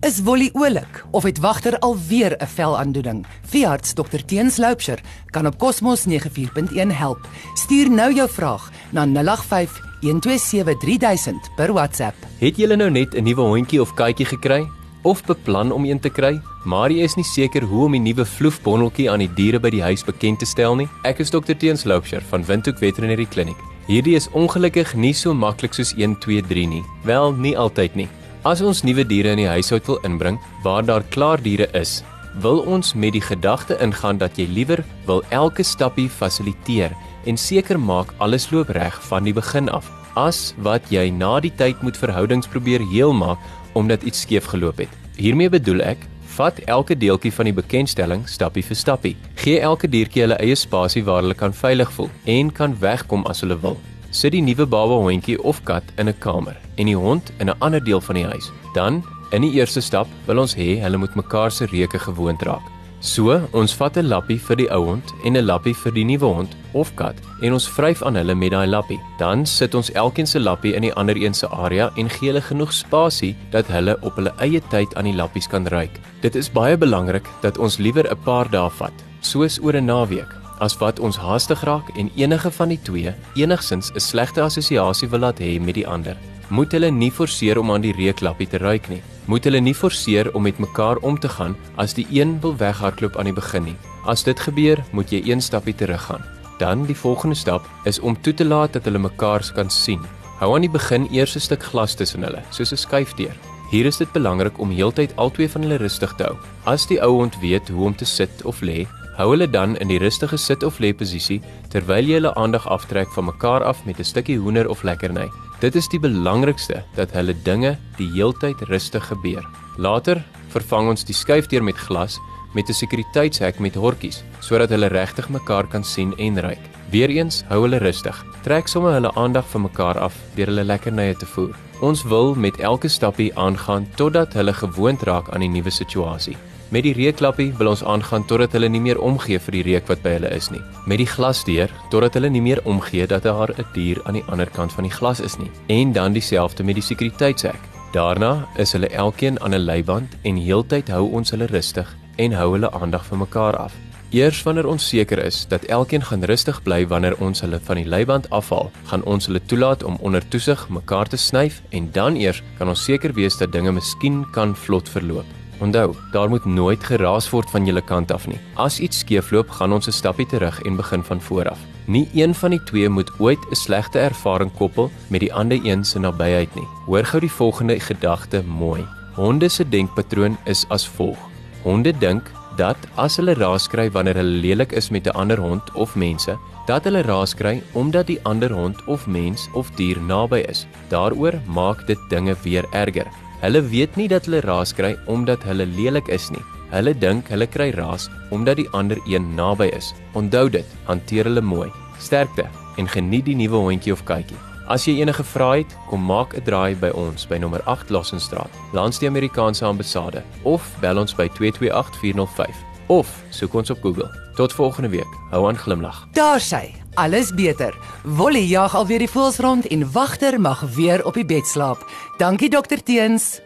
Is Wolly oulik of het wagter alweer 'n velaandoening? Veearts Dr Teens Loupsher kan op Cosmos 94.1 help. Stuur nou jou vraag na 085 127 3000 per WhatsApp. Het jy nou net 'n nuwe hondjie of katjie gekry of beplan om een te kry, maar jy is nie seker hoe om die nuwe vloefbonneltjie aan die diere by die huis bekend te stel nie? Ek is Dr Teens Loupsher van Windhoek Veterinary Clinic. Hierdie is ongelukkig nie so maklik soos 1 2 3 nie. Wel, nie altyd nie. As ons nuwe diere in die huishoud wil inbring waar daar klaar diere is, wil ons met die gedagte ingaan dat jy liewer wil elke stappie fasiliteer en seker maak alles loop reg van die begin af, as wat jy na die tyd moet verhoudings probeer heelmaak omdat iets skeef geloop het. Hiermee bedoel ek Vat elke deeltjie van die bekendstelling stappie vir stappie. Gee elke diertjie hulle eie spasie waar hulle kan veilig voel en kan wegkom as hulle wil. Sit die nuwe baba hondjie of kat in 'n kamer en die hond in 'n ander deel van die huis. Dan, in die eerste stap, wil ons hê hulle moet mekaar se reuke gewoond raak. So, ons vat 'n lappie vir die ou hond en 'n lappie vir die nuwe hond of kat en ons vryf aan hulle met daai lappie. Dan sit ons elkeen se lappie in die ander een se area en gee hulle genoeg spasie dat hulle op hulle eie tyd aan die lappies kan ruik. Dit is baie belangrik dat ons liewer 'n paar dae vat, soos oor 'n naweek, as wat ons haastig raak en enige van die twee enigsins 'n slegte assosiasie wil laat hê met die ander. Moet hulle nie forceer om aan die reuklappie te ruik nie moet hulle nie forceer om met mekaar om te gaan as die een wil weghardloop aan die begin nie. As dit gebeur, moet jy een stapie teruggaan. Dan die volgende stap is om toe te laat dat hulle mekaar kan sien. Hou aan die begin eers 'n stuk glas tussen hulle, soos 'n skuifdeur. Hier is dit belangrik om heeltyd albei van hulle rustig te hou. As die ou hond weet hoe om te sit of lê, hou hulle dan in die rustige sit of lê posisie terwyl jy hulle aandag aftrek van mekaar af met 'n stukkie hoender of lekkerny. Dit is die belangrikste dat hulle dinge die heeltyd rustig gebeur. Later vervang ons die skuifdeur met glas met 'n sekuriteitshek met hortjies sodat hulle regtig mekaar kan sien en ruik. Weereens hou hulle rustig. Trek sommer hulle aandag van mekaar af deur hulle lekkernye te voer. Ons wil met elke stappie aangaan totdat hulle gewoond raak aan die nuwe situasie. Met die reukklappie wil ons aangaan totdat hulle nie meer omgee vir die reuk wat by hulle is nie. Met die glasdeur totdat hulle nie meer omgee dat daar 'n dier aan die ander kant van die glas is nie. En dan dieselfde met die sekuriteitshek. Daarna is hulle elkeen aan 'n leiband en heeltyd hou ons hulle rustig en hou hulle aandag van mekaar af. Eers wanneer ons seker is dat elkeen gaan rustig bly wanneer ons hulle van die leiband afhaal, gaan ons hulle toelaat om onder toesig mekaar te snyf en dan eers kan ons seker wees dat dinge miskien kan vlot verloop. Onthou, daar moet nooit geraas word van julle kant af nie. As iets skeefloop, gaan ons 'n stappie terug en begin van voor af. Nie een van die twee moet ooit 'n slegte ervaring koppel met die ander een se nabyheid nie. Hoor gou die volgende gedagte mooi. Honde se denkpatroon is as volg. Honde dink dat as hulle raas kry wanneer hulle lelik is met 'n ander hond of mense, dat hulle raas kry omdat die ander hond of mens of dier naby is. Daaroor maak dit dinge weer erger. Hulle weet nie dat hulle raas kry omdat hulle lelik is nie. Hulle dink hulle kry raas omdat die ander een naby is. Onthou dit, hanteer hulle mooi. Sterkte en geniet die nuwe hondjie of katjie. As jy enige vrae het, kom maak 'n draai by ons by nommer 8 Lassenstraat, langs die Amerikaanse ambassade of bel ons by 228405 of soek ons op Google. Tot volgende week. Hou aan glimlag. Daar sy. Alles beter. Wolly jag alweer die voels rond en wagter mag weer op die bed slaap. Dankie dokter Teens.